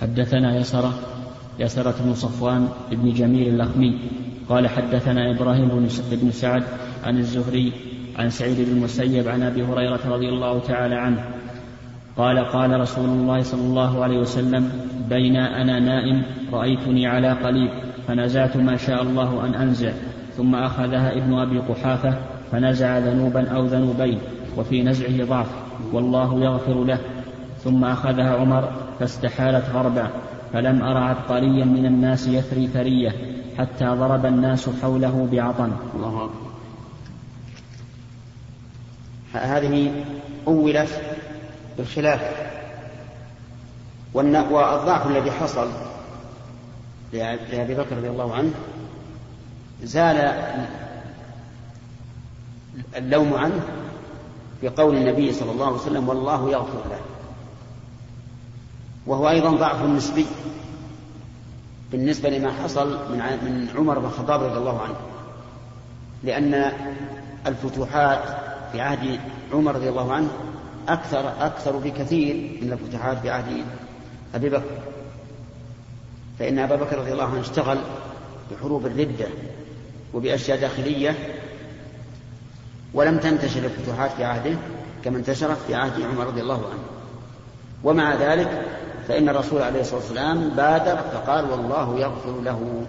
حدثنا يسرة يسرة بن صفوان بن جميل اللخمي قال حدثنا إبراهيم بن سعد عن الزهري عن سعيد بن المسيب عن أبي هريرة رضي الله تعالى عنه قال قال رسول الله صلى الله عليه وسلم بين أنا نائم رأيتني على قليب فنزعت ما شاء الله أن أنزع ثم أخذها ابن أبي قحافة فنزع ذنوبا أو ذنوبين وفي نزعه ضعف والله يغفر له. ثم أخذها عمر فاستحالت غربا فلم أر عبقريا من الناس يثري ثرية حتى ضرب الناس حوله بعطن. الله أكبر. هذه أولت بالخلاف. والضعف الذي حصل لأبي بكر رضي الله عنه زال اللوم عنه بقول النبي صلى الله عليه وسلم والله يغفر له. وهو أيضا ضعف نسبي بالنسبة لما حصل من من عمر بن الخطاب رضي الله عنه. لأن الفتوحات في عهد عمر رضي الله عنه أكثر أكثر بكثير من الفتوحات في عهد أبي بكر. فإن أبا بكر رضي الله عنه اشتغل بحروب الردة وبأشياء داخلية ولم تنتشر الفتوحات في عهده كما انتشرت في عهد عمر رضي الله عنه. ومع ذلك فإن الرسول عليه الصلاة والسلام بادر فقال والله يغفر له.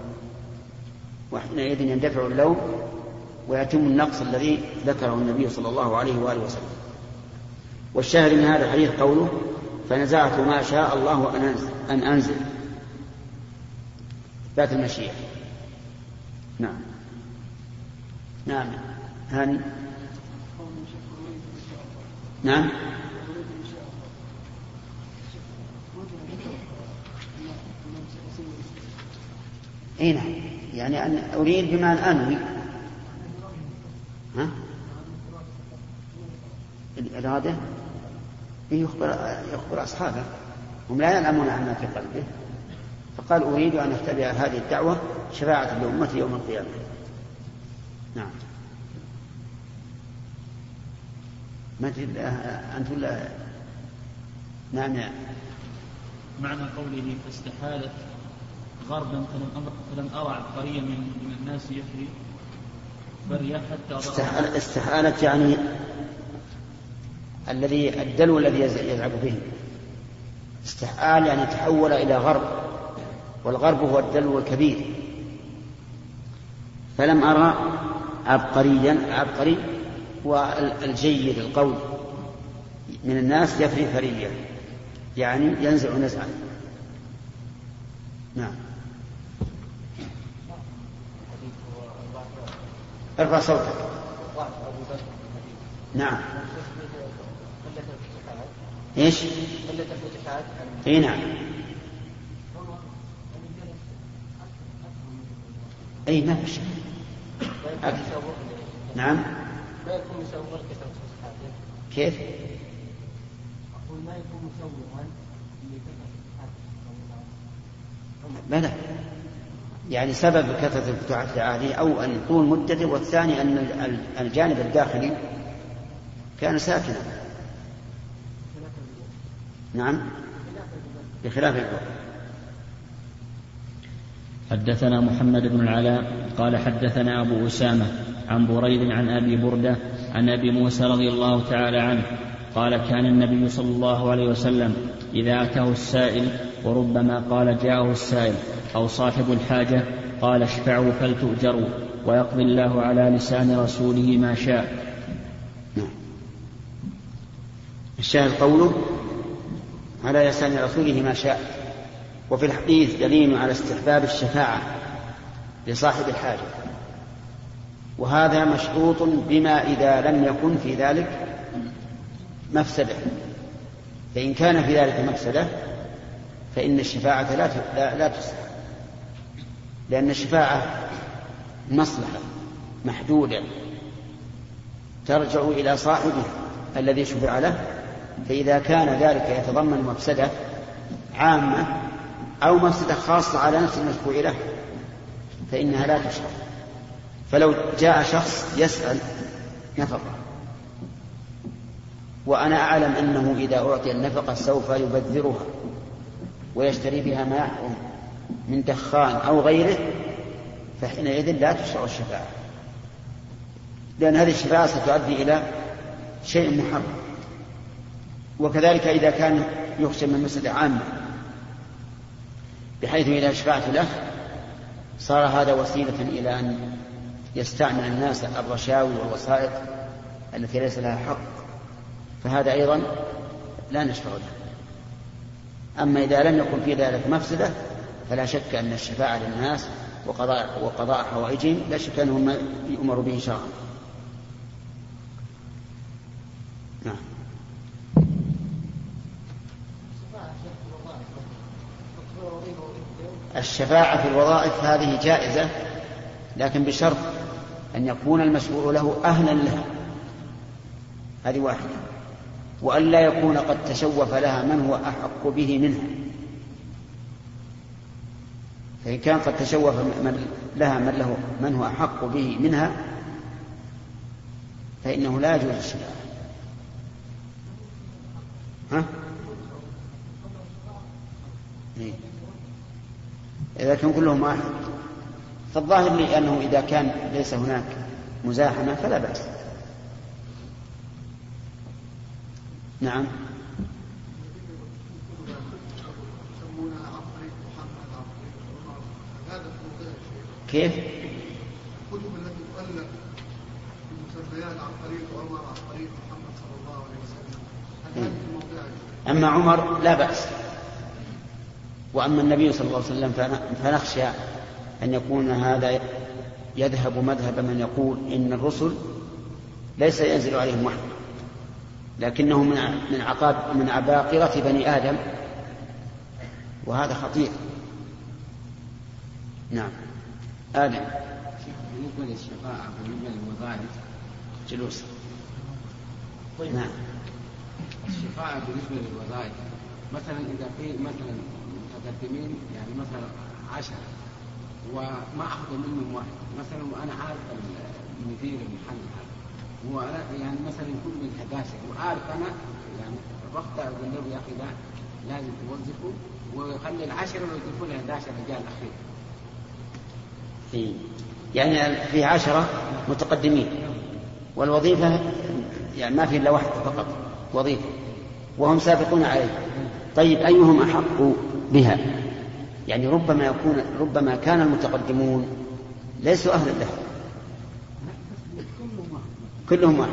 وحينئذ يندفع اللوم ويتم النقص الذي ذكره النبي صلى الله عليه وآله وسلم. والشاهد من هذا الحديث قوله فنزعت ما شاء الله أن أنزل إثبات المشيئة. نعم. نعم. هاني. نعم. اي نعم. يعني أن أريد بما أن أنوي. ها؟ الإرادة يخبر يخبر أصحابه. هم لا يعلمون عما في قلبه. فقال أريد أن أتبع هذه الدعوة شفاعة لأمتي يوم القيامة. نعم. ما تريد أنت ولا نعم معنى قوله فاستحالت غربا فلم فلم أرى عبقريا من, من الناس يفري فرية حتى استحال استحالت يعني الذي الدلو الذي يزعب به. استحال يعني تحول إلى غرب والغرب هو الدلو الكبير. فلم أرى عبقريا عبقري والجيد القوي من الناس يفري فريا يعني ينزع نزعا. نعم. ارفع صوتك. نعم. إيش؟ إي نعم. إي ما في شيء نعم. كيف؟ أقول ما يكون مسوغا بلى. يعني سبب كثرة الفتوحات عهده أو أن طول مدته والثاني أن الجانب الداخلي كان ساكنا. نعم. بخلاف البر. حدثنا محمد بن العلاء قال حدثنا أبو أسامة عن بريد عن أبي بردة عن أبي موسى رضي الله تعالى عنه قال كان النبي صلى الله عليه وسلم إذا أتاه السائل وربما قال جاءه السائل أو صاحب الحاجة قال اشفعوا فلتؤجروا ويقضي الله على لسان رسوله ما شاء. نعم. الشاهد قوله على لسان رسوله ما شاء. وفي الحديث دليل على استحباب الشفاعة لصاحب الحاجة. وهذا مشروط بما إذا لم يكن في ذلك مفسدة. فإن كان في ذلك مفسدة فإن الشفاعة لا لا, تستحب لأن الشفاعة مصلحة محدودة. ترجع إلى صاحبه الذي شفع له فإذا كان ذلك يتضمن مفسدة عامة أو مفسدة خاصة على نفس المشفوع له فإنها لا تشرع فلو جاء شخص يسأل نفقة. وأنا أعلم أنه إذا أعطي النفقة سوف يبذرها ويشتري بها ما يحرم. من دخان أو غيره فحينئذ لا تشرع الشفاعة. لأن هذه الشفاعة ستؤدي إلى شيء محرم. وكذلك إذا كان يخشى من مسألة عامة بحيث إذا شفعت له صار هذا وسيلة إلى أن يستعمل الناس الرشاوي والوسائط التي ليس لها حق. فهذا أيضا لا نشفع له. أما إذا لم يكن في ذلك مفسدة فلا شك أن الشفاعة للناس وقضاء, وقضاء حوائجهم لا شك أنه يؤمر به شرعا نعم. الشفاعة في الوظائف هذه جائزة لكن بشرط أن يكون المشفوع له أهلا لها. هذه واحدة. وأن لا يكون قد تشوف لها من هو أحق به منها. فإن كان قد تشوف من لها من له من هو أحق به منها فإنه لا يجوز الشفاعة ها؟ إيه؟ إذا كان كلهم واحد فالظاهر لي أنه إذا كان ليس هناك مزاحمة فلا بأس نعم كيف؟ الكتب التي تؤلف المسميات عن طريق عمر عن طريق محمد صلى الله عليه وسلم. هل هذه أما عمر لا بأس. وأما النبي صلى الله عليه وسلم فنخشى أن يكون هذا يذهب مذهب من يقول إن الرسل ليس ينزل عليهم وحي. لكنه من من عقاب من عباقرة بني آدم. وهذا خطير. نعم. آدم بالنسبة للشفاعة بالنسبة للوظائف جلوس طيب. نعم الشفاعة بالنسبة للوظائف مثلا إذا في مثلا متقدمين يعني مثلا عشرة وما أخذ منهم واحد مثلا وأنا عارف المدير المحل هذا وأنا يعني مثلا يكون من 11 وعارف أنا يعني الوقت أقول له يا أخي لا لازم توظفه ويخلي العشرة ويضيفوا له 11 رجال أخير. يعني في عشرة متقدمين. والوظيفة يعني ما في إلا واحد فقط وظيفة. وهم سابقون عليه طيب أيهم أحق بها؟ يعني ربما يكون ربما كان المتقدمون ليسوا أهلا له كلهم واحد.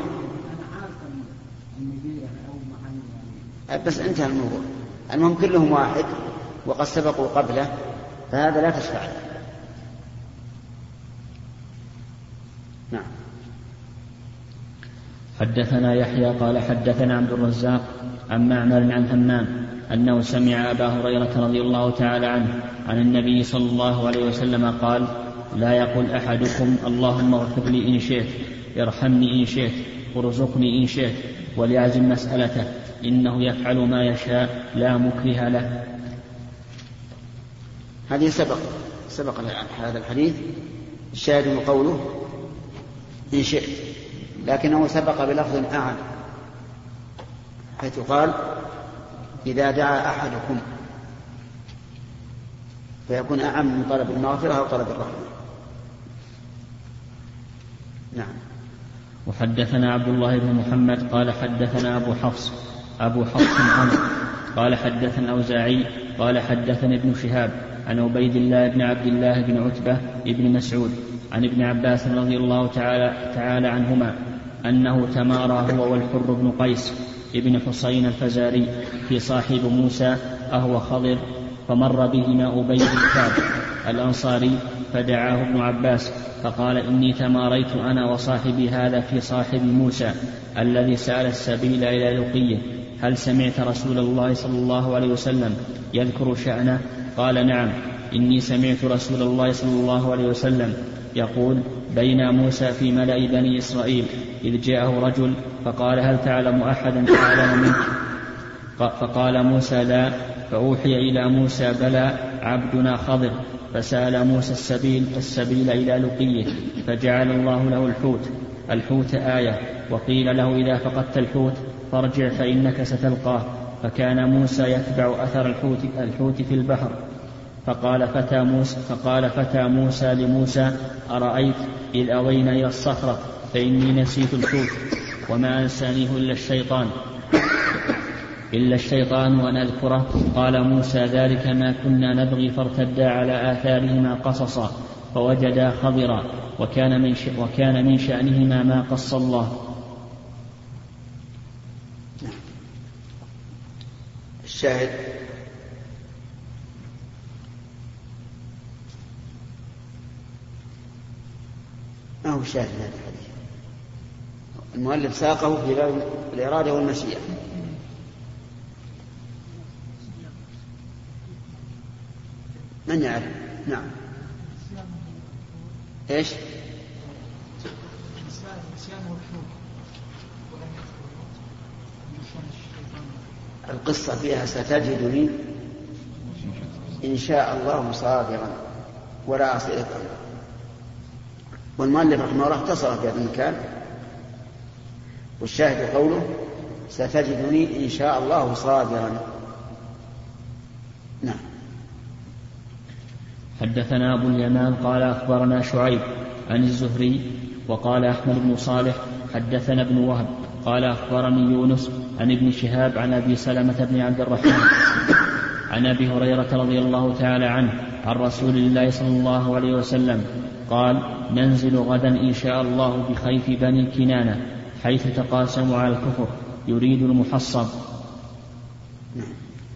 بس انتهى الموضوع. المهم كلهم واحد وقد سبقوا قبله فهذا لا تشفع. له نعم. حدثنا يحيى قال حدثنا عبد الرزاق عن معمر عن همام أنه سمع أبا هريرة رضي الله تعالى عنه عن النبي صلى الله عليه وسلم قال لا يقول أحدكم اللهم اغفر لي إن شئت ارحمني إن شئت ارزقني إن شئت وليعزم مسألته إنه يفعل ما يشاء لا مكره له. هذه سبق سبق هذا الحديث الشاهد قوله إن شئت. لكنه سبق بلفظ أعلى حيث قال إذا دعا أحدكم فيكون أعم من طلب المغفرة أو طلب الرحمة. نعم. وحدثنا عبد الله بن محمد قال حدثنا أبو حفص أبو حفص عمرو قال حدثنا الأوزاعي قال حدثني ابن شهاب عن عبيد الله بن عبد الله بن عتبة بن مسعود عن ابن عباس رضي الله تعالى, تعالى عنهما أنه تمارى هو والحر بن قيس ابن حصين الفزاري في صاحب موسى أهو خضر فمر بهما أبي بن كعب الأنصاري فدعاه ابن عباس فقال إني تماريت أنا وصاحبي هذا في صاحب موسى الذي سأل السبيل إلى لقيه هل سمعت رسول الله صلى الله عليه وسلم يذكر شأنه؟ قال نعم إني سمعت رسول الله صلى الله عليه وسلم يقول بين موسى في ملأ بني إسرائيل إذ جاءه رجل فقال هل تعلم أحدا أعلم منك؟ فقال موسى لا فأوحي إلى موسى بلى عبدنا خضر. فسأل موسى السبيل السبيل إلى لقيه فجعل الله له الحوت. الحوت آية وقيل له إذا فقدت الحوت فارجع فإنك ستلقاه. فكان موسى يتبع أثر الحوت, الحوت في البحر. فقال فتى موسى فقال فتى موسى لموسى أرأيت إذ أوينا إلى الصخرة فإني نسيت الحوت وما أنسانيه إلا الشيطان إلا الشيطان أن أذكره قال موسى ذلك ما كنا نبغي فارتدا على آثارهما قصصا فوجدا خضرا وكان من, وكان من شأنهما ما قص الله. الشاهد ما هو الشاهد هذا الحديث؟ المؤلف ساقه في باب الإرادة والمشيئة. من يعرف؟ نعم. إيش؟ القصة فيها ستجدني إن شاء الله صابرا ولا أعصي لك والمؤلف رحمه الله اختصر في هذا المكان والشاهد قوله ستجدني إن شاء الله صابرا. نعم. حدثنا أبو اليمان قال أخبرنا شعيب عن الزهري وقال أحمد بن صالح حدثنا ابن وهب قال أخبرني يونس عن ابن شهاب عن أبي سلمة بن عبد الرحمن عن أبي هريرة رضي الله تعالى عنه عن رسول الله صلى الله عليه وسلم قال ننزل غدا إن شاء الله بخيف بني كنانة حيث تقاسموا على الكفر يريد المحصب نعم.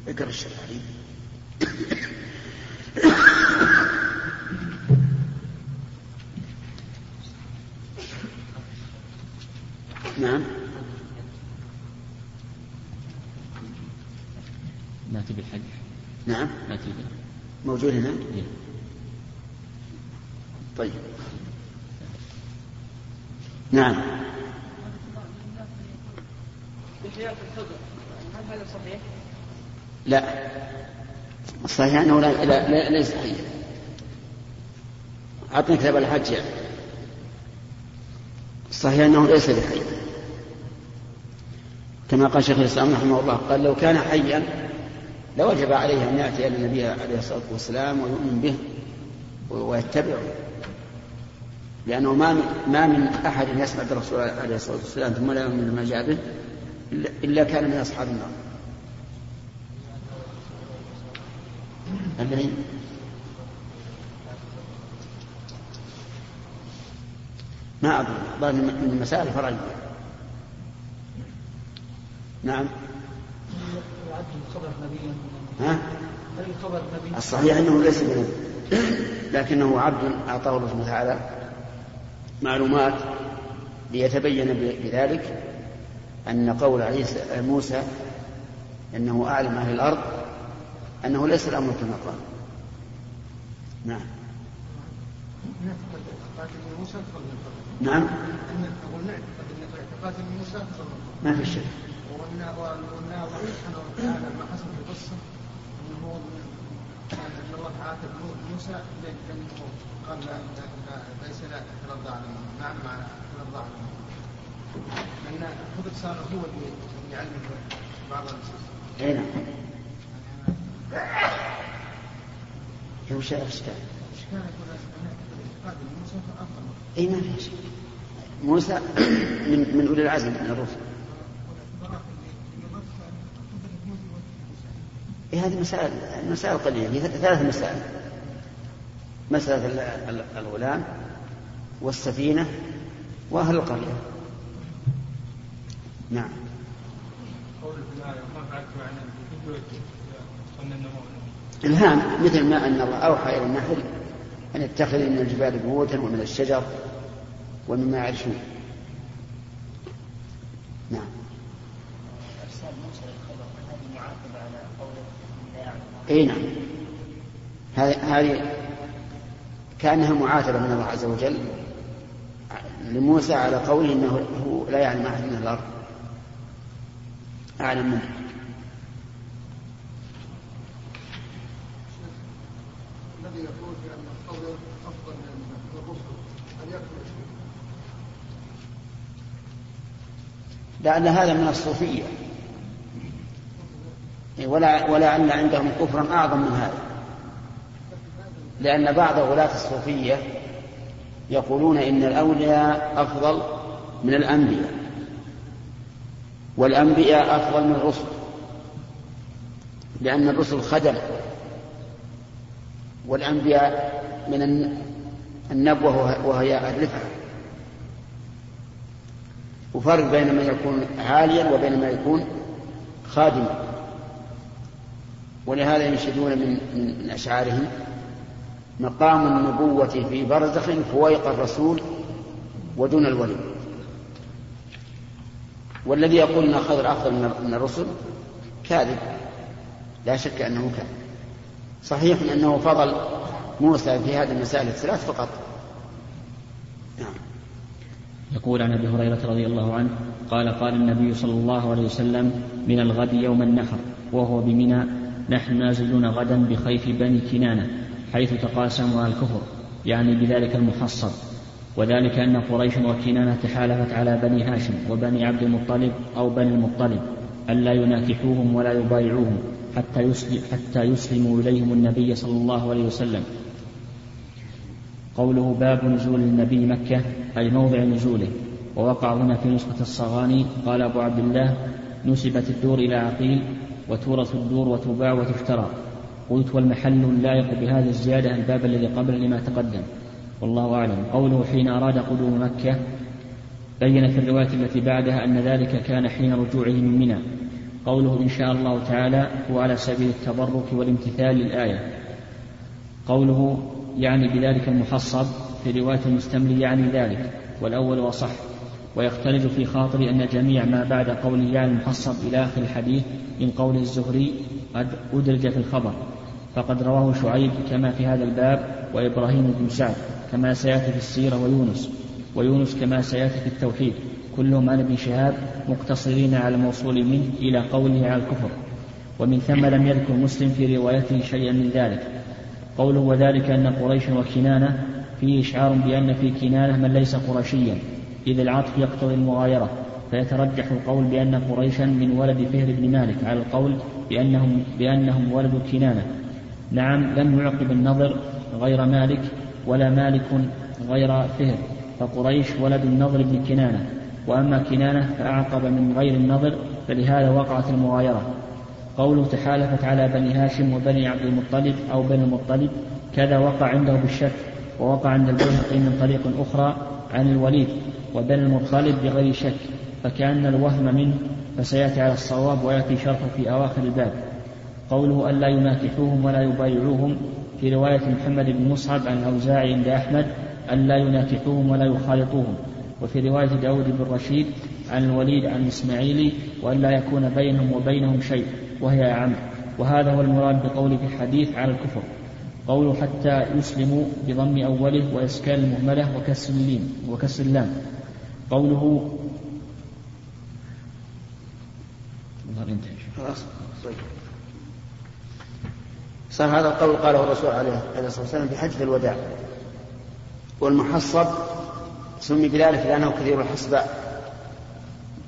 اقرأ الشرح. نعم. نأتي بالحج. نعم. نأتي موجود هنا؟ إيه. طيب. نعم. هل هذا صحيح؟ لا الصحيح أنه لا, لا, لا ليس صحيح. اعطني كتاب الحج يعني. الصحيح أنه ليس بحي كما قال شيخ الإسلام رحمه الله قال لو كان حيا لوجب عليه أن يأتي إلى النبي عليه الصلاة والسلام ويؤمن به ويتبعه. لأنه ما ما من أحد يسمع بالرسول عليه الصلاة والسلام ثم لا يؤمن بما جاء به إلا كان من أصحاب النار. الذين ما أظن. أظن من المسائل الفرعية نعم. ها؟ الصحيح أنه ليس بنبي لكنه عبد أعطاه الله سبحانه وتعالى. معلومات ليتبين بذلك أن قول عيسى موسى أنه أعلم أهل الأرض أنه ليس الأمر كما قال. نعم. نعم. ما في شك. وان الله سبحانه وتعالى ما حصل في القصة إنه أن الله تعالى موسى لأنه قال ليس لا ترضى على نعم مع ترضى على لأن صار هو اللي يعلم بعض النصوص أي نعم. وش الاشكال؟ أي ما في شيء موسى من من أولي العزم من الرسل إيه هذه مسائل مسائل قليلة ثلاث مسائل. مسألة الغلام والسفينة وأهل القرية. نعم. إلهام مثل ما أن الله أوحى إلى النحل أن يتخذ من الجبال بيوتا ومن الشجر ومما يعرشون. نعم. اي نعم. هذه كأنها معاتبة من الله عز وجل لموسى على قوله إنه هو لا يعلم أحد من الأرض. أعلم منه. الذي يقول بان القول افضل من الرسل ان يكفر لعل هذا من الصوفيه ولا ولعل عندهم كفرا أعظم من هذا. لأن بعض غلاة الصوفية يقولون إن الأولياء أفضل من الأنبياء والأنبياء أفضل من الرسل لأن الرسل خدم والأنبياء من النبوة وهي الرفعة. وفرق بين من يكون عاليا وبين من يكون خادما. ولهذا ينشدون من من أشعارهم مقام النبوة في برزخ فويق الرسول ودون الولي. والذي يقول إن خضر أفضل من الرسل؟ كاذب. لا شك أنه كاذب. صحيح أنه فضل موسى في هذه المسائل الثلاث فقط. نعم. يقول عن أبي هريرة رضي الله عنه قال قال النبي صلى الله عليه وسلم من الغد يوم النحر وهو بمنى نحن نازلون غدا بخيف بني كنانة حيث تقاسموا على الكفر يعني بذلك المحصر وذلك أن قريش وكنانة تحالفت على بني هاشم وبني عبد المطلب أو بني المطلب ألا يناكحوهم ولا يبايعوهم حتى, يسلم حتى يسلموا إليهم النبي صلى الله عليه وسلم. قوله باب نزول النبي مكة أي موضع نزوله. ووقع هنا في نسخة الصغاني قال أبو عبد الله نسبت الدور إلى عقيل وتورث الدور وتباع وتشترى. قلت والمحل اللائق بهذه الزيادة الباب الذي قبل لما تقدم. والله أعلم. قوله حين أراد قدوم مكة بين في الرواية التي بعدها أن ذلك كان حين رجوعه من منى. قوله إن شاء الله تعالى هو على سبيل التبرك والامتثال للآية. قوله يعني بذلك المحصب في رواية المستملي يعني ذلك. والأول أصح ويختلج في خاطري أن جميع ما بعد قوله يعني المحصب إلى آخر الحديث من قوله الزهري قد أدرج في الخبر. فقد رواه شعيب كما في هذا الباب وإبراهيم بن سعد كما سيأتي في السيرة ويونس ويونس كما سيأتي في التوحيد. كلهم عن ابن شهاب مقتصرين على الموصول منه إلى قوله على الكفر. ومن ثم لم يذكر مسلم في روايته شيئا من ذلك. قوله وذلك أن قريش وكنانة فيه إشعار بأن في كنانة من ليس قرشيا إذ العطف يقتضي المغايرة. فيترجح القول بأن قريشا من ولد فهر بن مالك على القول بأنهم, بأنهم ولد كنانة. نعم لم يعقب النظر غير مالك ولا مالك غير فهر. فقريش ولد النضر بن كنانة. وأما كنانة فأعقب من غير النضر فلهذا وقعت المغايرة. قوله تحالفت على بني هاشم وبني عبد المطلب أو بني المطلب كذا وقع عنده بالشك ووقع عند البيهقي من طريق أخرى عن الوليد. وبني المطلب بغير شك فكأن الوهم منه فسيأتي على الصواب ويأتي شرحه في أواخر الباب. قوله ألا يناكحوهم ولا يبايعوهم في رواية محمد بن مصعب عن الأوزاعي عند أحمد أن لا يناكحوهم ولا يخالطوهم. وفي رواية داود بن رشيد عن الوليد عن الإسماعيلي وأن لا يكون بينهم وبينهم شيء وهي أعم. وهذا هو المراد بقوله في الحديث على الكفر. قوله حتى يسلموا بضم أوله وإسكان المهملة وكسر اللين وكسر اللام. قوله خلاص طيب. صار هذا القول قاله الرسول عليه الصلاة والسلام في حجة الوداع. والمحصب سمي بذلك لأنه كثير الحصباء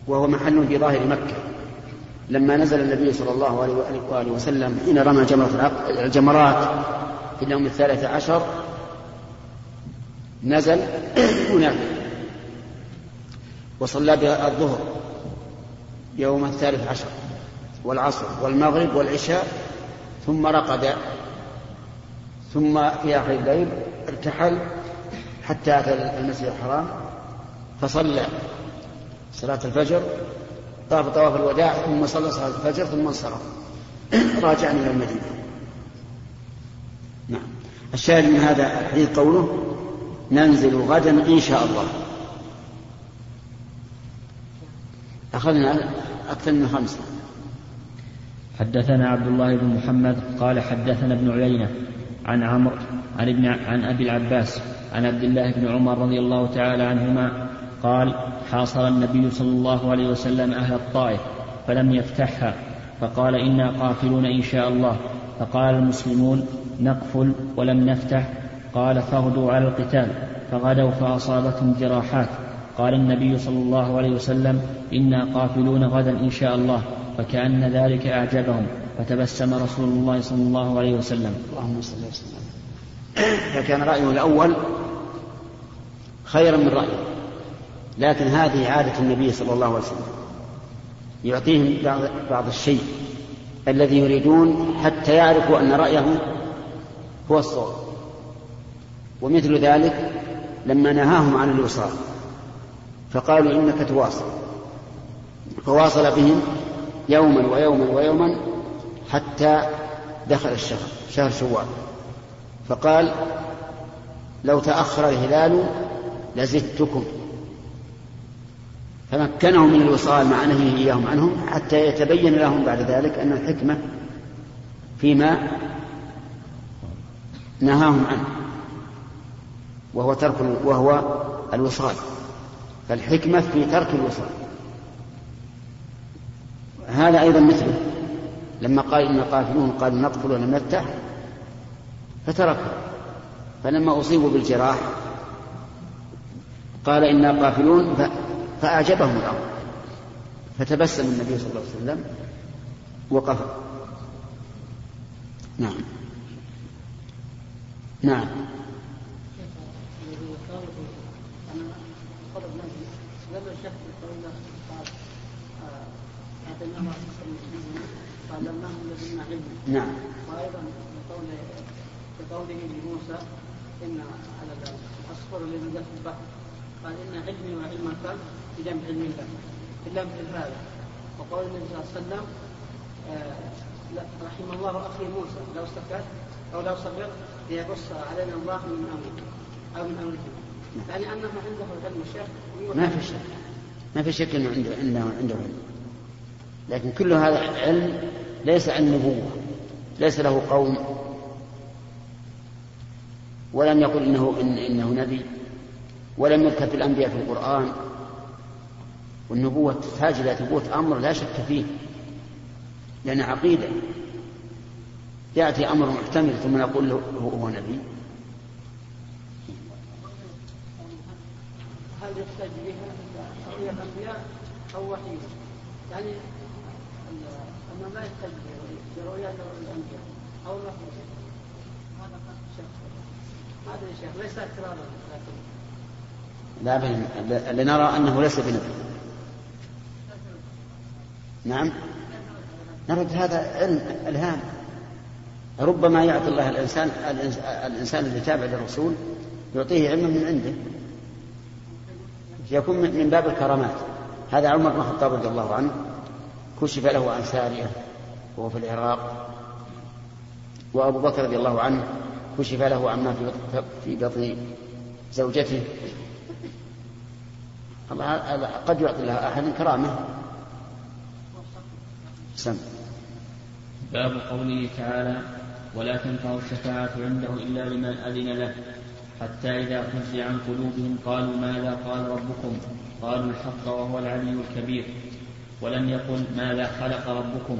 وهو محل في ظاهر مكة. لما نزل النبي صلى الله عليه وآله وسلم حين رمى جمرة الجمرات في اليوم الثالث عشر نزل هناك وصلى بها الظهر يوم الثالث عشر والعصر والمغرب والعشاء ثم رقد ثم في آخر الليل ارتحل حتى أتى المسجد الحرام فصلى صلاة الفجر طاف طواف الوداع ثم صلى صلاة الفجر ثم انصرف. راجعا إلى المدينة. نعم. الشاهد من هذا الحديث قوله ننزل غدا إن شاء الله. أخذنا أكثر من خمسة. حدثنا عبد الله بن محمد قال حدثنا ابن عيينة عن عمرو عن ابن عن أبي العباس عن عبد الله بن عمر رضي الله تعالى عنهما قال حاصر النبي صلى الله عليه وسلم أهل الطائف فلم يفتحها فقال إنا قافلون إن شاء الله. فقال المسلمون نقفل ولم نفتح. قال فاغدوا على القتال. فغدوا فأصابتهم جراحات. قال النبي صلى الله عليه وسلم إنا قافلون غدا إن شاء الله. فكأن ذلك أعجبهم فتبسم رسول الله صلى الله عليه وسلم. اللهم صل وسلم. فكان رأيه الأول خيرا من رأيه لكن هذه عادة النبي صلى الله عليه وسلم. يعطيهم بعض, بعض الشيء الذي يريدون حتى يعرفوا أن رأيه هو الصواب. ومثل ذلك لما نهاهم عن الوصال فقالوا إنك تواصل. فواصل بهم يوما ويوما ويوما حتى دخل الشهر شهر شوال. فقال لو تأخر الهلال لزدتكم. فمكنهم من الوصال مع نهيه إياهم عنهم حتى يتبين لهم بعد ذلك أن الحكمة فيما نهاهم عنه وهو ترك وهو الوصال. فالحكمة في ترك الوصال هذا أيضا مثله. لما قال إن قافلون قالوا ندخل ولم نفتح فتركوا. فلما أصيبوا بالجراح قال إنا قافلون فأعجبهم الأمر. فتبسم النبي صلى الله عليه وسلم وقف. نعم. نعم. نعم. وأيضا بقوله لموسى إن على الاصفر الذي في البحر قال إن علمي وعلم الكلب بجنب علم الله الا مثل هذا وقول النبي صلى الله عليه وسلم آه رحم الله أخي موسى لو سكت أو لو صبر ليقص علينا الله من أمره أو من أمره. يعني أنه عنده علم ما في شك. ما في شك إنه عنده إنه عنده علم. لكن كل هذا علم ليس عن نبوة. ليس له قوم. ولم يقل انه إن إنه نبي. ولم يذكر في الأنبياء في القرآن. والنبوة تحتاج إلى ثبوت أمر لا شك فيه. لأن عقيدة. يأتي أمر محتمل ثم نقول له هو نبي. هل يحتاج بها تقوية الأنبياء أو وحي يعني أنه لا يحتاج برؤيات الأنبياء أو الوحي هذا هذا يا شيخ ليس اعتراضا لكن. لا بل لنرى أنه ليس بنبي نعم. نرد هذا علم إلهام. ربما يعطي الله الإنسان الإنسان اللي تابع للرسول يعطيه علما من عنده. يكون من باب الكرامات. هذا عمر بن الخطاب رضي الله عنه كشف له عن سارية وهو في العراق. وأبو بكر رضي الله عنه كشف له عما في بطن زوجته. الله قد يعطي لها أحد كرامة. سم. باب قوله تعالى ولا تنفع الشفاعة عنده إلا لمن أذن له. حتى إذا فزع عن قلوبهم قالوا ماذا قال ربكم؟ قالوا الحق وهو العلي الكبير. ولم يقل ماذا خلق ربكم؟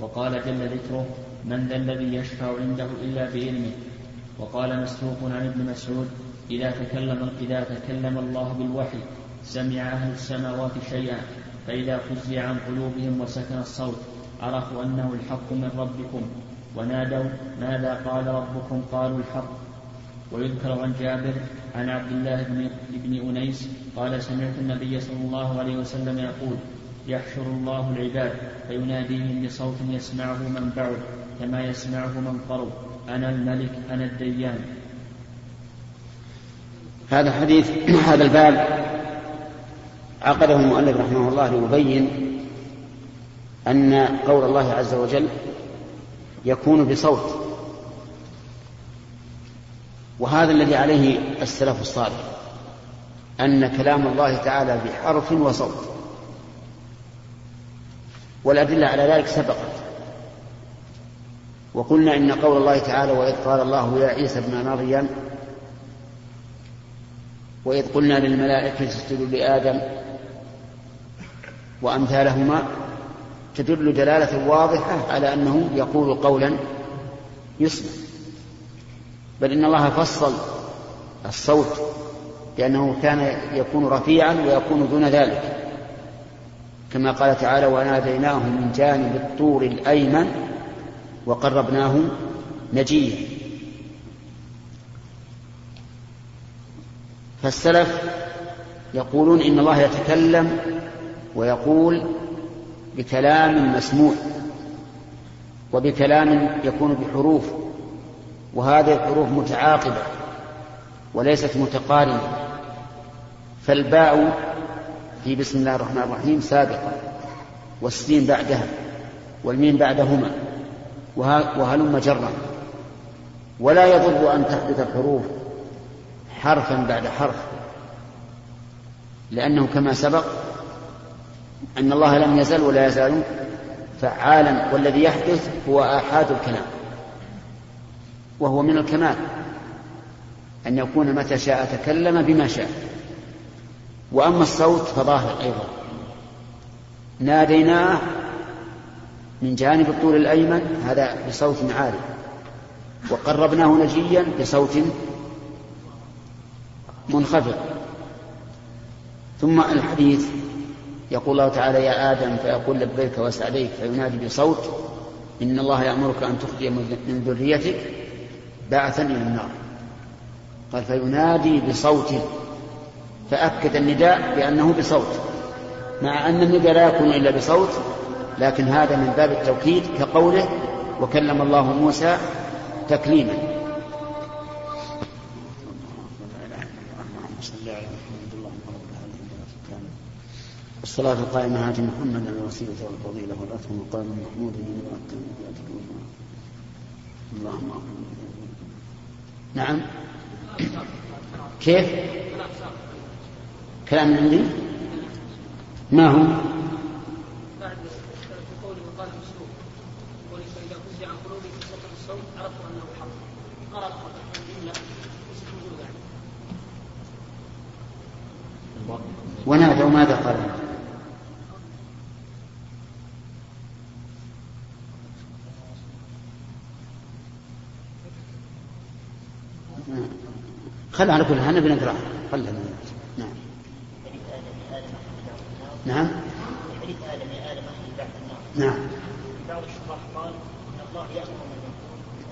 وقال جل ذكره من ذا الذي يشفع عنده إلا بعلمه وقال مسروق عن ابن مسعود إذا تكلم إذا تكلم الله بالوحي سمع أهل السماوات شيئا فإذا فزع عن قلوبهم وسكن الصوت عرفوا أنه الحق من ربكم ونادوا ماذا قال ربكم؟ قالوا الحق. ويذكر عن جابر عن عبد الله بن, بن أنيس قال سمعت النبي صلى الله عليه وسلم يقول يحشر الله العباد فيناديهم بصوت يسمعه من بعد كما يسمعه من قرب أنا الملك أنا الديان. هذا الحديث هذا الباب عقده المؤلف رحمه الله ليبين أن قول الله عز وجل يكون بصوت. وهذا الذي عليه السلف الصالح أن كلام الله تعالى بحرف وصوت. والأدلة على ذلك سبقت. وقلنا إن قول الله تعالى وإذ قال الله يا عيسى ابن مريم وإذ قلنا للملائكة اسجدوا لآدم وأمثالهما تدل دلالة واضحة على أنه يقول قولا يسمع بل إن الله فصل الصوت لأنه كان يكون رفيعا ويكون دون ذلك. كما قال تعالى وناديناه من جانب الطور الأيمن وقربناه نجيا فالسلف يقولون إن الله يتكلم ويقول بكلام مسموع وبكلام يكون بحروف وهذه الحروف متعاقبة وليست متقارنة فالباء في بسم الله الرحمن الرحيم سابقة والسين بعدها والميم بعدهما وهلم جرا. ولا يضر أن تحدث الحروف حرفا بعد حرف لأنه كما سبق أن الله لم يزل ولا يزال فعالا والذي يحدث هو آحاد الكلام. وهو من الكمال أن يكون متى شاء تكلم بما شاء. وأما الصوت فظاهر أيضا. ناديناه من جانب الطول الأيمن هذا بصوت عالي. وقربناه نجيا بصوت منخفض. ثم الحديث يقول الله تعالى يا آدم فيقول لبيك وسعديك فينادي بصوت إن الله يأمرك أن تخرج من ذريتك بعثا إلى النار. قال فينادي بصوت فأكد النداء بأنه بصوت مع أن النداء لا يكون إلا بصوت لكن هذا من باب التوكيد كقوله وكلم الله موسى تكليما. الصلاة القائمة آت محمدا الوسيلة والفضيلة والأثم مقام محمود اللهم نعم. كيف؟ كلام عندي؟ ما هو؟ بعد قوله وقال مسلوب قوله فإذا فزع عن قلوبهم في الصوت عرفوا أنه حق قرأ الجملة ونادوا ماذا قال خلها على كل حال نبي نقراها خلها نعم. نعم. حديث آدم يا بعد النار نعم. بعض الشراح قال ان الله يامر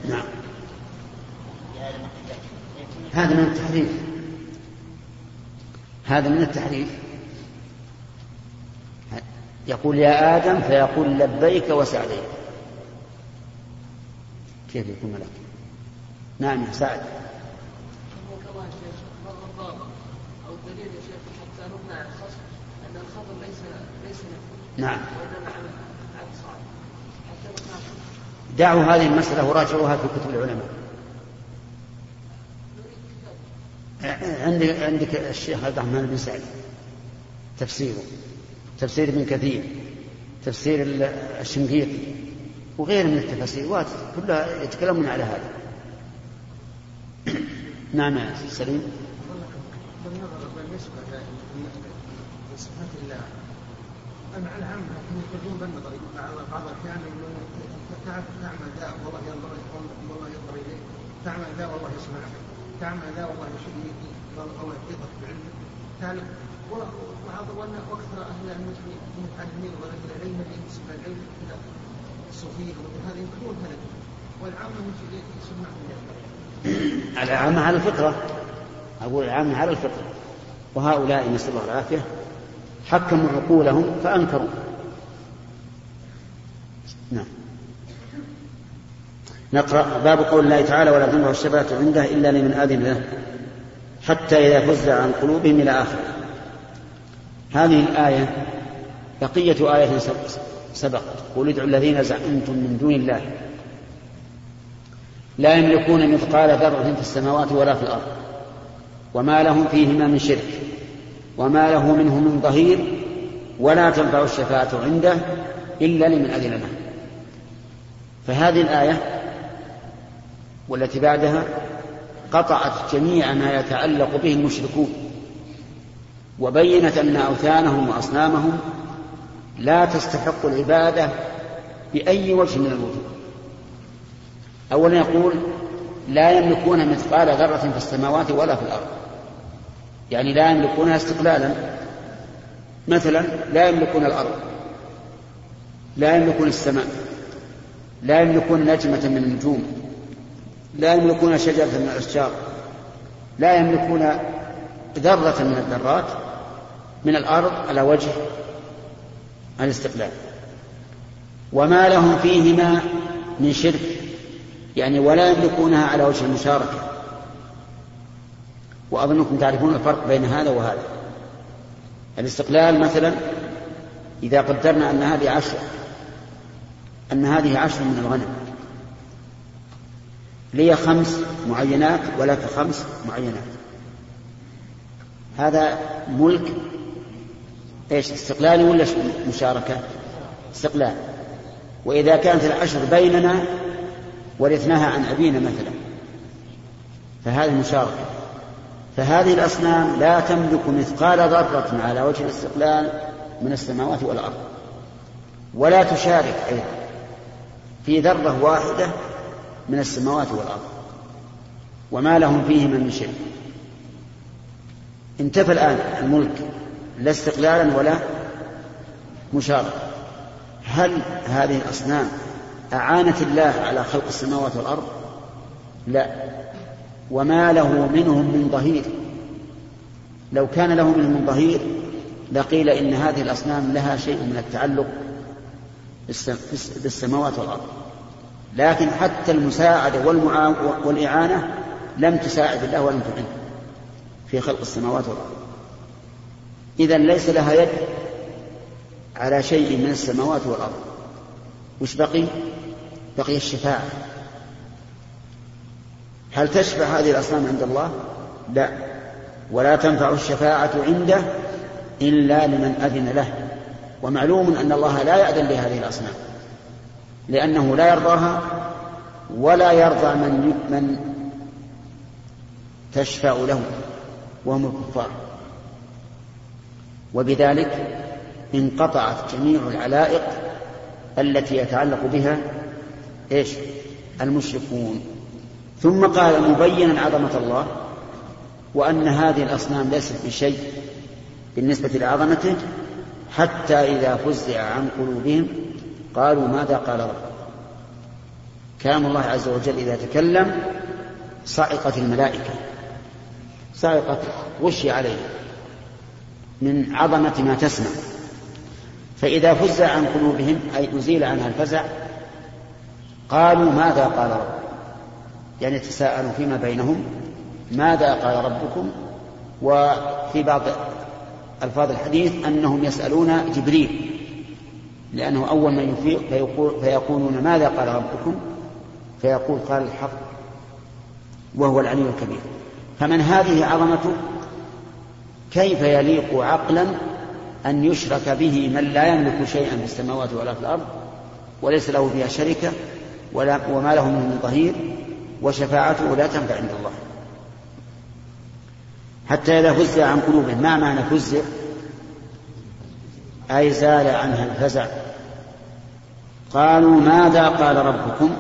من نعم. هذا من التحريف. هذا من التحريف. يقول يا آدم فيقول لبيك وسعديك. كيف يكون ملك؟ نعم يا سعد. نعم. دعوا هذه المسألة وراجعوها في كتب العلماء. عندك عندك الشيخ عبد الرحمن بن سعد تفسيره. تفسير ابن كثير. تفسير الشنقيطي. وغيره من التفاسير. كلها يتكلمون على هذا. نعم يا سليم. بالنسبة لصفات الله. المعنى عام لكن يخرجون بالنظر بعض الأحيان تعمل ذا والله ينظر والله ينظر إليه. تعمل ذا والله يسمعك تعمل ذا والله يشيء والله يضحك بعلمك تعلم وأن أكثر أهل العلم المتعلمين ورجل العلم ينسب العلم إلى الصوفية هذا ينكرون هذا والعامة يسمعون العامة على الفطرة. أقول العامة على الفطرة. وهؤلاء نسأل الله العافية. حكموا عقولهم فأنكروا. نعم. نقرأ باب قول الله تعالى ولا تنفع الشفاعة عنده إلا لمن آذن له حتى إذا فزع عن قلوبهم إلى آخره. هذه الآية بقية آية سبقت قل ادعوا الذين زعمتم من دون الله لا يملكون مثقال ذرة في السماوات ولا في الأرض وما لهم فيهما من شرك وما له منه من ظهير ولا تنفع الشفاعة عنده إلا لمن أذن له. فهذه الآية والتي بعدها قطعت جميع ما يتعلق به المشركون وبينت أن أوثانهم وأصنامهم لا تستحق العبادة بأي وجه من الوجوه. أولا يقول لا يملكون مثقال ذرة في السماوات ولا في الأرض. يعني لا يملكونها استقلالا. مثلا لا يملكون الأرض لا يملكون السماء لا يملكون نجمة من النجوم لا يملكون شجرة من الأشجار لا يملكون ذرة من الذرات من الأرض على وجه الاستقلال. وما لهم فيهما من شرك يعني ولا يملكونها على وجه المشاركة. وأظنكم تعرفون الفرق بين هذا وهذا. الاستقلال مثلا إذا قدرنا أن هذه عشر أن هذه عشر من الغنم. لي خمس معينات ولك خمس معينات. هذا ملك إيش استقلالي ولا مشاركة. استقلال. وإذا كانت العشر بيننا ورثناها عن أبينا مثلا فهذه مشاركة. فهذه الأصنام لا تملك مثقال ذرة على وجه الاستقلال من السماوات والأرض ولا تشارك أيضا في ذرة واحدة من السماوات والأرض وما لهم فيهما من شيء. انتفى الآن الملك لا استقلالا ولا مشاركة. هل هذه الأصنام أعانت الله على خلق السماوات والأرض؟ لا. وما له منهم من ظهير. لو كان له منهم من ظهير لقيل إن هذه الأصنام لها شيء من التعلق بالسماوات والأرض. لكن حتى المساعدة والإعانة لم تساعد الله ولم تعن في خلق السماوات والأرض. إذا ليس لها يد على شيء من السماوات والأرض. وش بقي؟ بقي الشفاعة. هل تشفع هذه الأصنام عند الله؟ لا. ولا تنفع الشفاعة عنده إلا لمن أذن له. ومعلوم أن الله لا يأذن لهذه الأصنام لأنه لا يرضاها ولا يرضى من من تشفع له وهم الكفار. وبذلك انقطعت جميع العلائق التي يتعلق بها إيش؟ المشركون. ثم قال مبينا عظمة الله وأن هذه الأصنام ليست بشيء بالنسبة لعظمته حتى إذا فزع عن قلوبهم قالوا ماذا قال ربك؟ كلام الله عز وجل إذا تكلم صعقت الملائكة. صعقت غشي عليه من عظمة ما تسمع. فإذا فزع عن قلوبهم أي أزيل عنها الفزع قالوا ماذا قال ربكم يعني تساءلوا فيما بينهم ماذا قال ربكم؟ وفي بعض ألفاظ الحديث أنهم يسألون جبريل لأنه أول من يفيق فيقول فيقولون ماذا قال ربكم؟ فيقول قال الحق وهو العلي الكبير. فمن هذه عظمته كيف يليق عقلا أن يشرك به من لا يملك شيئا في السماوات ولا في الأرض وليس له فيها شركة ولا وما له من ظهير؟ وشفاعته لا تنفع عند الله. حتى إذا فزع عن قلوبهم ما معنى فزع؟ أي زال عنها الفزع. قالوا ماذا قال ربكم؟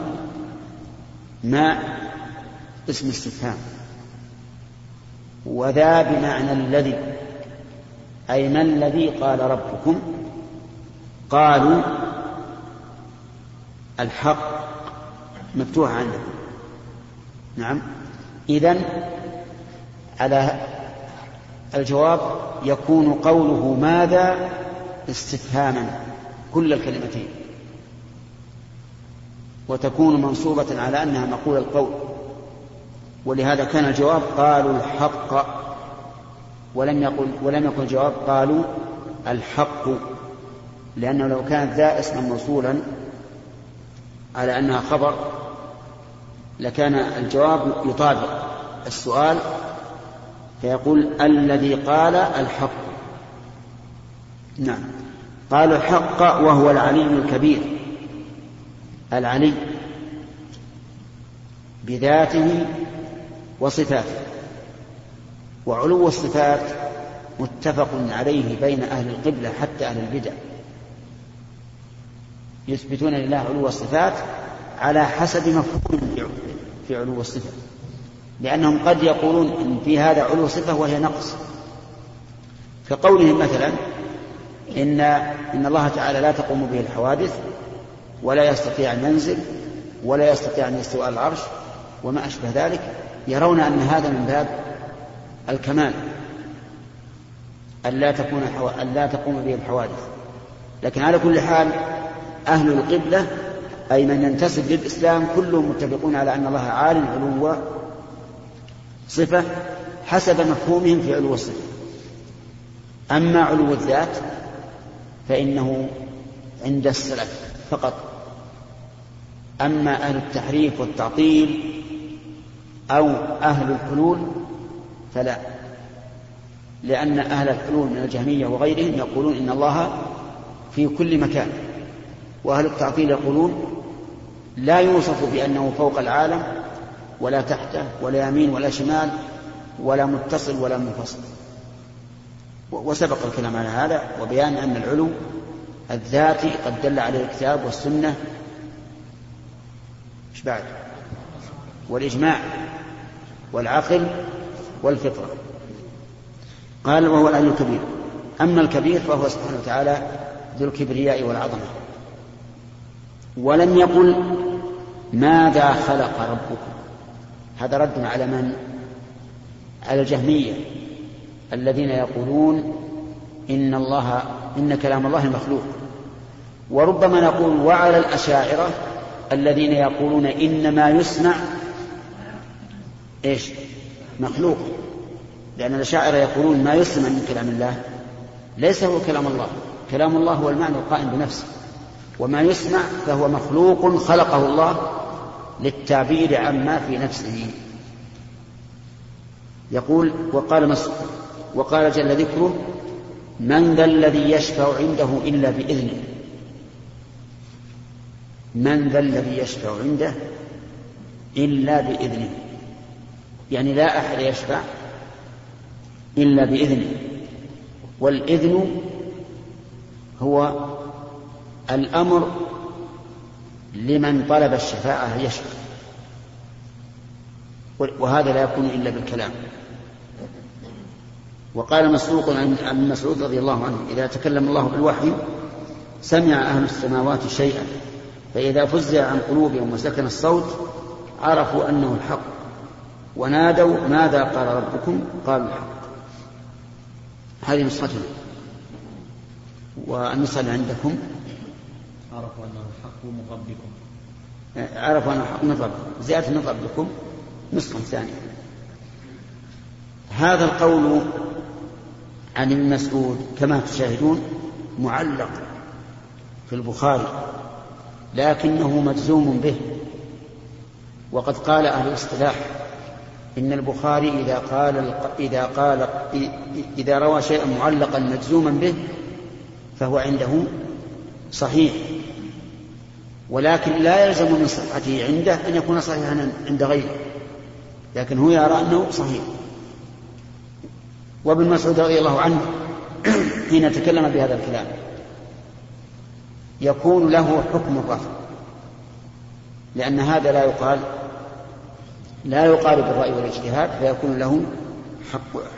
ما اسم استفهام. وذا بمعنى الذي أي ما الذي قال ربكم؟ قالوا الحق مفتوح عندكم نعم. إذا على الجواب يكون قوله ماذا استفهاما كل الكلمتين. وتكون منصوبة على أنها مقول القول. ولهذا كان الجواب قالوا الحق. ولم يقل ولم يكن الجواب قالوا الحق. لأنه لو كانت ذا اسما موصولا على أنها خبر لكان الجواب يطابق السؤال فيقول الذي قال الحق. نعم. قالوا الحق وهو العلي الكبير. العلي بذاته وصفاته. وعلو الصفات متفق عليه بين أهل القبلة حتى أهل البدع. يثبتون لله علو الصفات على حسب مفهوم في علو الصفة لأنهم قد يقولون إن في هذا علو صفة وهي نقص. كقولهم مثلا إن إن الله تعالى لا تقوم به الحوادث ولا يستطيع أن ينزل ولا يستطيع أن يستوى العرش وما أشبه ذلك يرون أن هذا من باب الكمال أن لا تكون حو... أن لا تقوم به الحوادث. لكن على كل حال أهل القبلة أي من ينتسب للإسلام كلهم متفقون على أن الله عال علو صفة حسب مفهومهم في علو الصفة. أما علو الذات فإنه عند السلف فقط. أما أهل التحريف والتعطيل أو أهل الحلول فلا. لأن أهل الحلول من الجهمية وغيرهم يقولون إن الله في كل مكان وأهل التعطيل يقولون لا يوصف بأنه فوق العالم ولا تحته ولا يمين ولا شمال ولا متصل ولا منفصل. وسبق الكلام على هذا وبيان أن العلو الذاتي قد دل عليه الكتاب والسنة. إيش بعد؟ والإجماع والعقل والفطرة. قال وهو العلي الكبير. أما الكبير فهو سبحانه وتعالى ذو الكبرياء والعظمة. ولم يقل ماذا خلق ربكم. هذا رد على من؟ على الجهمية الذين يقولون إن الله إن كلام الله مخلوق. وربما نقول وعلى الأشاعرة الذين يقولون إن ما يسمع إيش؟ مخلوق. لأن الأشاعرة يقولون ما يسمع من كلام الله. ليس هو كلام الله. كلام الله هو المعنى القائم بنفسه. وما يسمع فهو مخلوق خلقه الله للتعبير عما في نفسه. يقول وقال وقال جل ذكره من ذا الذي يشفع عنده إلا بإذنه. من ذا الذي يشفع عنده إلا بإذنه. يعني لا أحد يشفع إلا بإذنه. والإذن هو الأمر لمن طلب الشفاعة يشفع. وهذا لا يكون إلا بالكلام. وقال مسروق عن مسعود رضي الله عنه إذا تكلم الله بالوحي سمع أهل السماوات شيئا فإذا فزع عن قلوبهم وسكن الصوت عرفوا أنه الحق ونادوا ماذا قال ربكم؟ قالوا الحق. هذه نسختنا. والنسخة اللي عندكم عرفوا أنه الحق من ربكم عرفوا أنه الحق من زيادة من ربكم نسخة ثانية. هذا القول عن ابن مسعود كما تشاهدون معلق في البخاري لكنه مجزوم به. وقد قال أهل الاصطلاح إن البخاري إذا قال إذا قال إذا روى شيئا معلقا مجزوما به فهو عنده صحيح. ولكن لا يلزم من صحته عنده أن يكون صحيحا عند غيره. لكن هو يرى أنه صحيح. وابن مسعود رضي الله عنه حين تكلم بهذا الكلام يكون له حكم الرفع لأن هذا لا يقال لا يقال بالرأي والاجتهاد فيكون له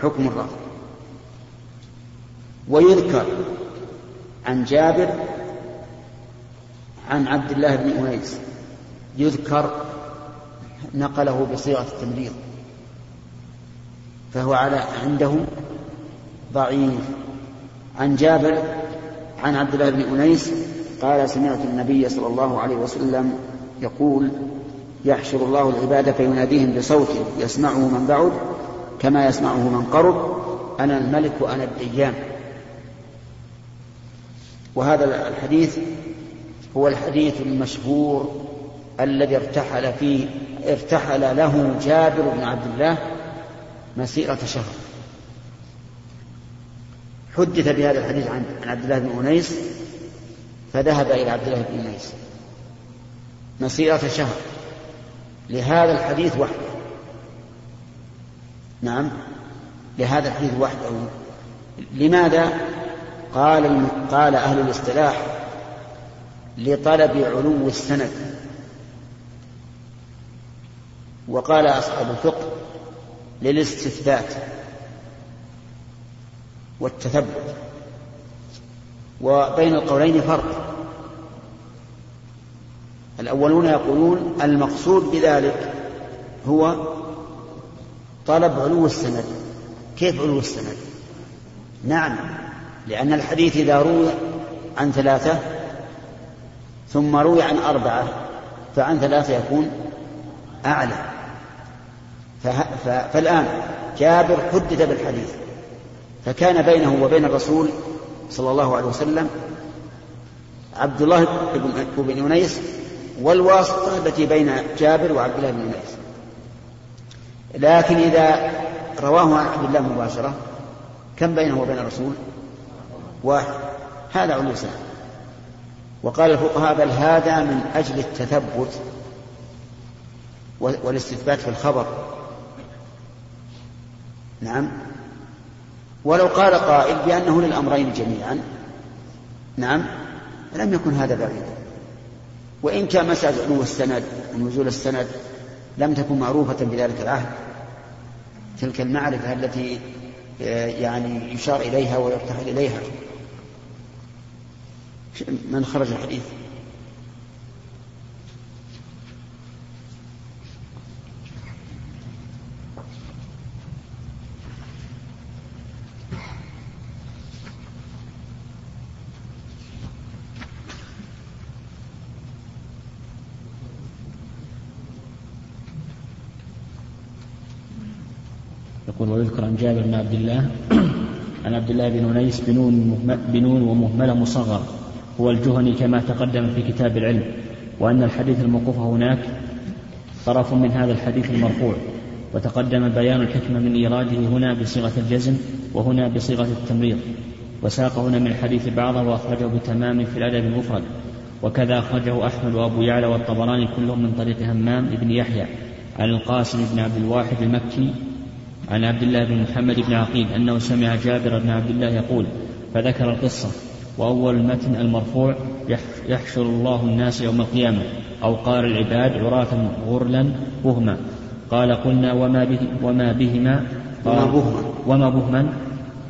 حكم الرفع ويذكر عن جابر عن عبد الله بن أنيس يذكر نقله بصيغة التمريض فهو على عنده ضعيف. عن جابر عن عبد الله بن أنيس قال سمعت النبي صلى الله عليه وسلم يقول يحشر الله العباد فيناديهم بصوت يسمعه من بعد كما يسمعه من قرب أنا الملك وأنا الديان. وهذا الحديث هو الحديث المشهور الذي ارتحل فيه ارتحل له جابر بن عبد الله مسيرة شهر. حدث بهذا الحديث عن عبد الله بن أنيس فذهب إلى عبد الله بن أنيس. مسيرة شهر. لهذا الحديث وحده. نعم لهذا الحديث وحده. لماذا؟ قال قال أهل الاصطلاح لطلب علو السند. وقال أصحاب الفقه للاستثبات والتثبت. وبين القولين فرق. الأولون يقولون المقصود بذلك هو طلب علو السند. كيف علو السند؟ نعم لأن الحديث إذا روي عن ثلاثة ثم روي عن أربعة فعن ثلاثة يكون أعلى. فالآن جابر حدث بالحديث فكان بينه وبين الرسول صلى الله عليه وسلم عبد الله بن أنيس والواسطة التي بين جابر وعبد الله بن أنيس. لكن إذا رواه عن عبد الله مباشرة كم بينه وبين الرسول؟ واحد. هذا علو سنة وقال الفقهاء بل هذا من أجل التثبت والاستثبات في الخبر. نعم. ولو قال قائل بأنه للأمرين جميعا. نعم. لم يكن هذا بعيدا. وإن كان مسألة علو السند ونزول السند لم تكن معروفة بذلك العهد. تلك المعرفة التي آه، يعني يشار إليها ويرتحل إليها. من خرج الحديث. يقول ويذكر عن جابر بن عبد الله عن عبد الله بن أنيس بنون, بنون ومهملة مصغر. هو الجهني كما تقدم في كتاب العلم وأن الحديث الموقوف هناك طرف من هذا الحديث المرفوع وتقدم بيان الحكمة من إيراده هنا بصيغة الجزم وهنا بصيغة التمريض وساق هنا من الحديث بعضه وأخرجه بتمام في الأدب المفرد وكذا أخرجه أحمد وأبو يعلى والطبراني كلهم من طريق همام بن يحيى عن القاسم بن عبد الواحد المكي عن عبد الله بن محمد بن عقيل أنه سمع جابر بن عبد الله يقول فذكر القصة وأول المتن المرفوع يحشر الله الناس يوم القيامة أو قال العباد عراة غرلا بهما. قال قلنا وما, به وما بهما؟ قال بهما. وما بهما؟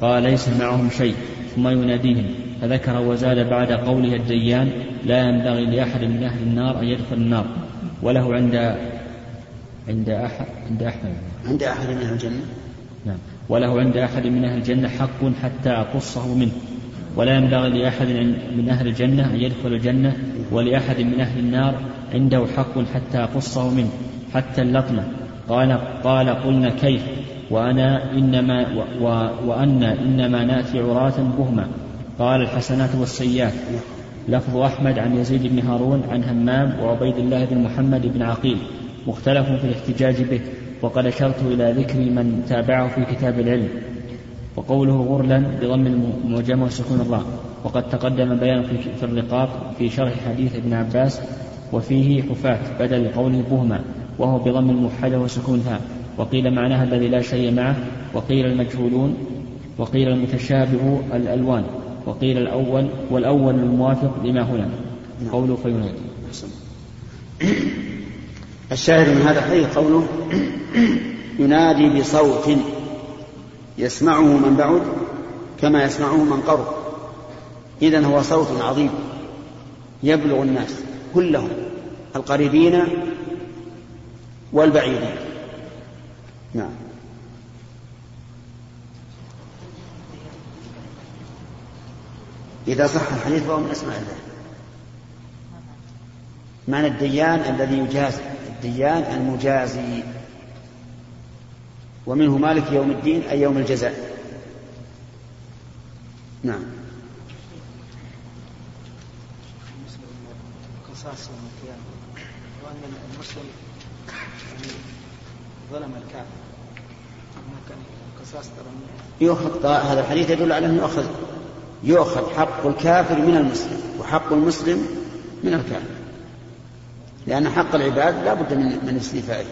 قال ليس معهم شيء. ثم يناديهم فذكر وزاد بعد قوله الديان لا ينبغي لأحد من أهل النار أن يدخل النار. وله عند عند أحد عند أحد. عند أحد من أهل الجنة؟ نعم. وله عند أحد من أهل الجنة حق حتى أقصه منه. ولا ينبغي لأحد من أهل الجنة أن يدخل الجنة ولأحد من أهل النار عنده حق حتى أقصه منه حتى اللطمة. قال قال قلنا كيف؟ وأنا إنما و وأن إنما نأتي عراة بهما. قال الحسنات والسيئات. لفظ أحمد عن يزيد بن هارون عن همام وعبيد الله بن محمد بن عقيل. مختلف في الاحتجاج به. وقد أشرت إلى ذكر من تابعه في كتاب العلم. وقوله غرلا بضم المعجمة وسكون الراء. وقد تقدم بيان في الرقاق في شرح حديث ابن عباس وفيه حفاة بدل قوله بهما وهو بضم الموحدة وسكون الهاء وقيل معناها الذي لا شيء معه وقيل المجهولون وقيل المتشابه الألوان وقيل الأول والأول الموافق لما هنا. قوله فينادي الشاهد من هذا الحديث قوله ينادي بصوت يسمعه من بعد كما يسمعه من قرب إذا هو صوت عظيم يبلغ الناس كلهم القريبين والبعيدين. نعم. إذا صح الحديث فهو من أسماء الله معنى الديان الذي يجازي؟ الديان المجازي. ومنه مالك يوم الدين أي يوم الجزاء. نعم. قصاص يوم القيامة وأن المسلم يعني ظلم الكافر قصاص يؤخذ هذا الحديث يدل على أنه يؤخذ. يؤخذ حق الكافر من المسلم وحق المسلم من الكافر. لأن حق العباد لا بد من من استيفائه.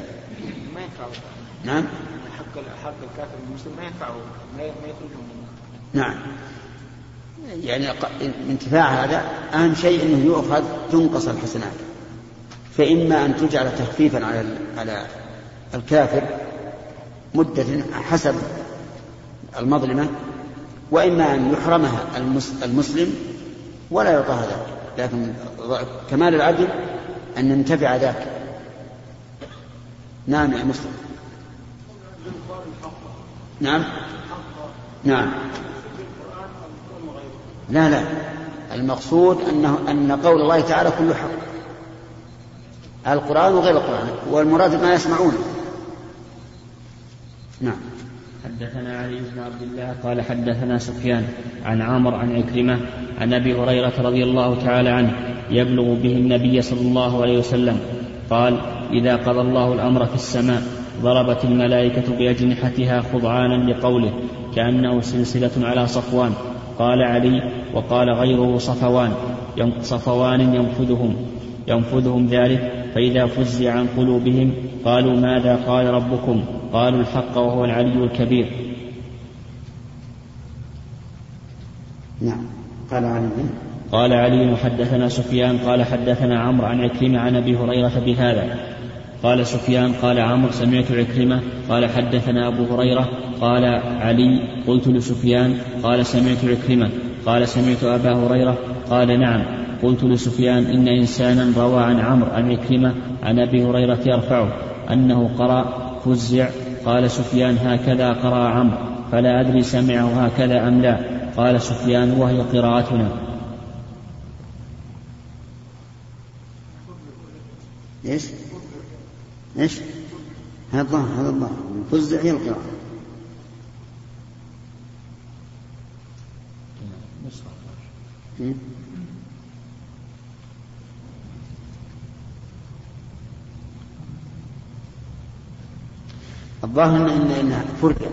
نعم. حق حق الكافر المسلم ما ينفعه ما يخرجه من نعم. يعني انتفاع هذا أهم شيء أنه يؤخذ تنقص الحسنات. فإما أن تجعل تخفيفا على على الكافر مدة حسب المظلمة وإما أن يحرمها المسلم ولا يعطى هذا. لكن كمال العدل أن ننتفع ذاك. نعم يا مسلم. نعم. نعم. لا لا. المقصود أنه أن قول الله تعالى كله حق. القرآن وغير القرآن. والمراد ما يسمعونه نعم. حدثنا علي بن عبد الله قال حدثنا سفيان عن عامر عن عكرمة عن أبي هريرة رضي الله تعالى عنه يبلغ به النبي صلى الله عليه وسلم. قال إذا قضى الله الأمر في السماء ضربت الملائكة بأجنحتها خضعانا لقوله كأنه سلسلة على صفوان. قال علي وقال غيره صفوان. صفوان ينفذهم. ينفذهم ذلك. فإذا فزع عن قلوبهم قالوا ماذا قال ربكم؟ قالوا الحق وهو العلي الكبير. نعم. قال علي. قال علي حدثنا سفيان قال حدثنا عمرو عن عكرمة عن أبي هريرة بهذا. قال سفيان قال عمرو سمعت عكرمة قال حدثنا أبو هريرة قال علي قلت لسفيان قال سمعت عكرمة قال سمعت أبا هريرة قال نعم قلت لسفيان إن إنسانا روى عن عمرو عن عكرمة عن أبي هريرة يرفعه أنه قرأ فزع قال سفيان هكذا قرأ عمرو فلا أدري سمعه هكذا أم لا قال سفيان وهي قراءتنا إيش؟ إيش؟ هذا الظاهر هذا الظاهر. فزع هي القراءة. الظاهر ان ان فرقه